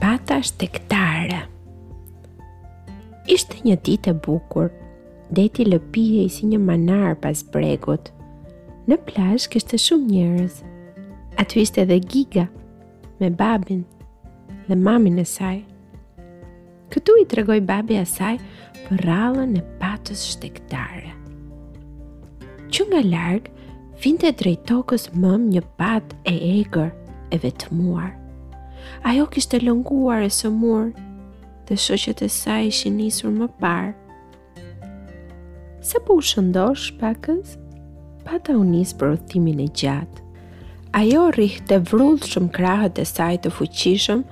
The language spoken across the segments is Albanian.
Pata shtegtare Ishte një ditë e bukur, deti lëpihej si një manar pas bregut. Në plazh kishte shumë njerëz. Aty ishte edhe Giga me babin dhe mamin e saj. Këtu i tregoi babi asaj përrallën e patës shtegtare. Që nga larg, vinte drejt tokës mëmë një patë e egër e vetëmuar. Ajo kishte lënguar e sëmurë, dhe shoqet e saj ishin nisur më parë, Sapo u shëndosh pakës, pata u nis për udhëtimin e gjatë. Ajo rrihte vrullshëm krahët e saj të fuqishëm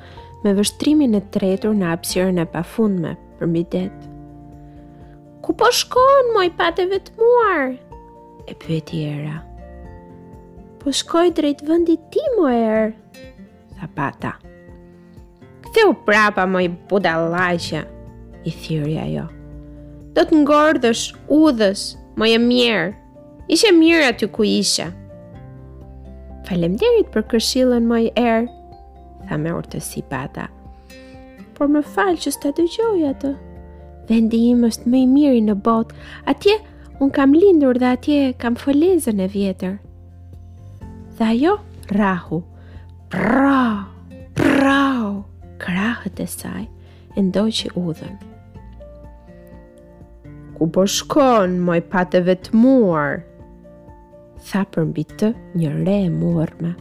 me vështrimin e tretur në hapësirën e pafundme përmbi det. Ku po shkon, moj patë e vetmuar? E pyeti era. Po shkoj drejt vendit tim, moj erë. Tha pata. Ktheu prapa moj budallaqe, i thirri ajo. Do të ngordhësh udhës, moj e mirë. Ishe mirë aty ku ishe. Falemderit për këshillën moj erë, tha me urtësi pata. Por më fal që s'ta dëgjoj atë. Vendi im është më i miri në botë. Atje unë kam lindur dhe atje kam folezën e vjetër. Dhe ajo rrahu. Pra, pra, krahët e saj e ndoqi udhën. Ku po shkon, moj patë e vetmuar? Tha përmbi të një re e murrme.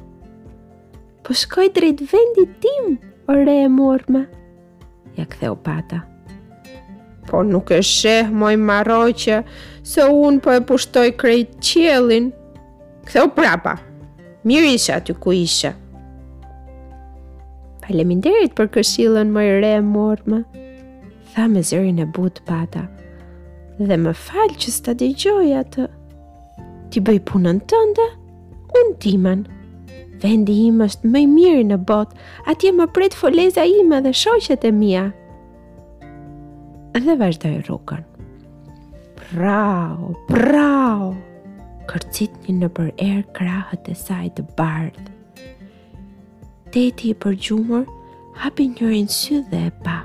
Po shkoj drejt vendit tim, o re e murrme. Ia ktheu pata. Po nuk e sheh moj marroqe se unë po e pushtoj krejt qiellin. Ktheu prapa. Mirë ishe aty ku ishe. Faleminderit për këshillën moj re e murrme. Tha me zërin e butë pata. Dhe më fal që s'ta dëgjoj atë. Ti bëj punën tënde, unë timen. Vendi im është më i miri në botë, atje më pret foleza ime dhe shoqet e mia. Dhe vazhdoi rrugën. Brau, brau! Kërcitnin nëpër erë krahët e saj të bardhë. Deti i përgjumur hapi njërin sy dhe e pa.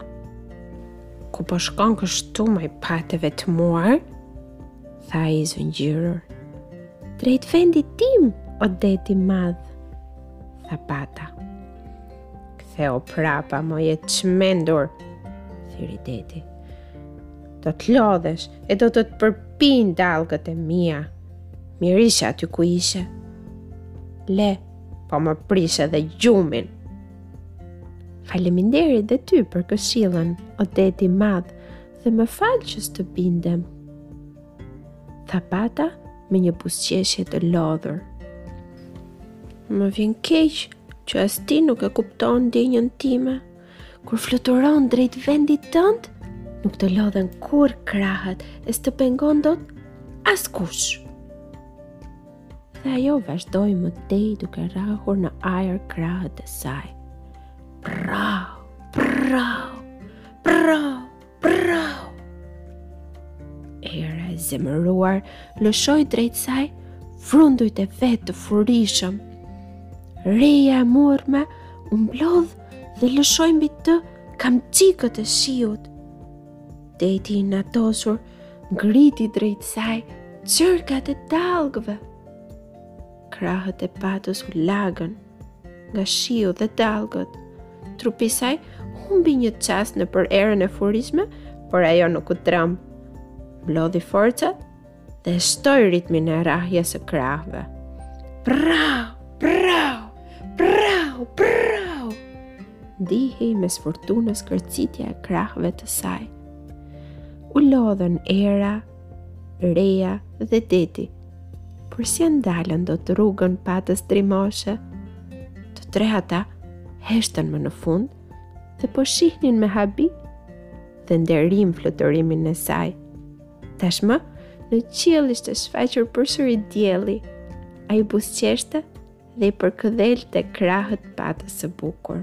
Ku po shkon kështu moj patë e vetmuar? Tha i zëngjirur. Drejt vendit tim, o det i madh, tha pata. Ktheu prapa, moj e çmendur, thirri deti. Do të lodhesh e do të të përpijnë dallgët e mia. Mirë ishe aty ku ishe. Le, Po më prishe dhe gjumin. Faleminderit dhe ty për këshillën, o det i madh, dhe më fal që s'të bindem. Tha pata me një buzëqeshje të lodhur. Më vjen keq që as ti nuk e kupton ndjenjën time. Kur fluturon drejt vendit tënd, nuk të lodhen kurrë krahët e s'të pengon dot askush. Dhe ajo vazhdoi më tej duke rrahur në ajër krahët e saj. Prau, prau, prau, prau. Era e zemëruar lëshoi drejt saj vrundujt e vet të furishëm. Reja e murme u mblodh dhe lëshoi mbi të kamxhikët e shiut. Deti i inatosur ngriti drejt saj cërkat e dallgëve. Krahët e patës u lagën nga shiu dhe dallgët. Trupi i saj humbi një çast nëpër erën e furishme, por ajo nuk u tremb. Mblodhi forcat dhe shtoi ritmin e rrahjes së krahëve. Prau, prau, prau, prau. Ndihej mes furtunës kërcitja e krahëve të saj. U lodhën era, reja dhe deti, por s'ia ndalën dot rrugën patës trimoshe. Të tre ata heshtën më në fund dhe po shihnin me habi dhe nderim fluturimin e saj. Tashmë, në qiell ishte shfaqur përsëri dielli. Ai buzëqeshte dhe i përkëdhelte krahët patës së bukur.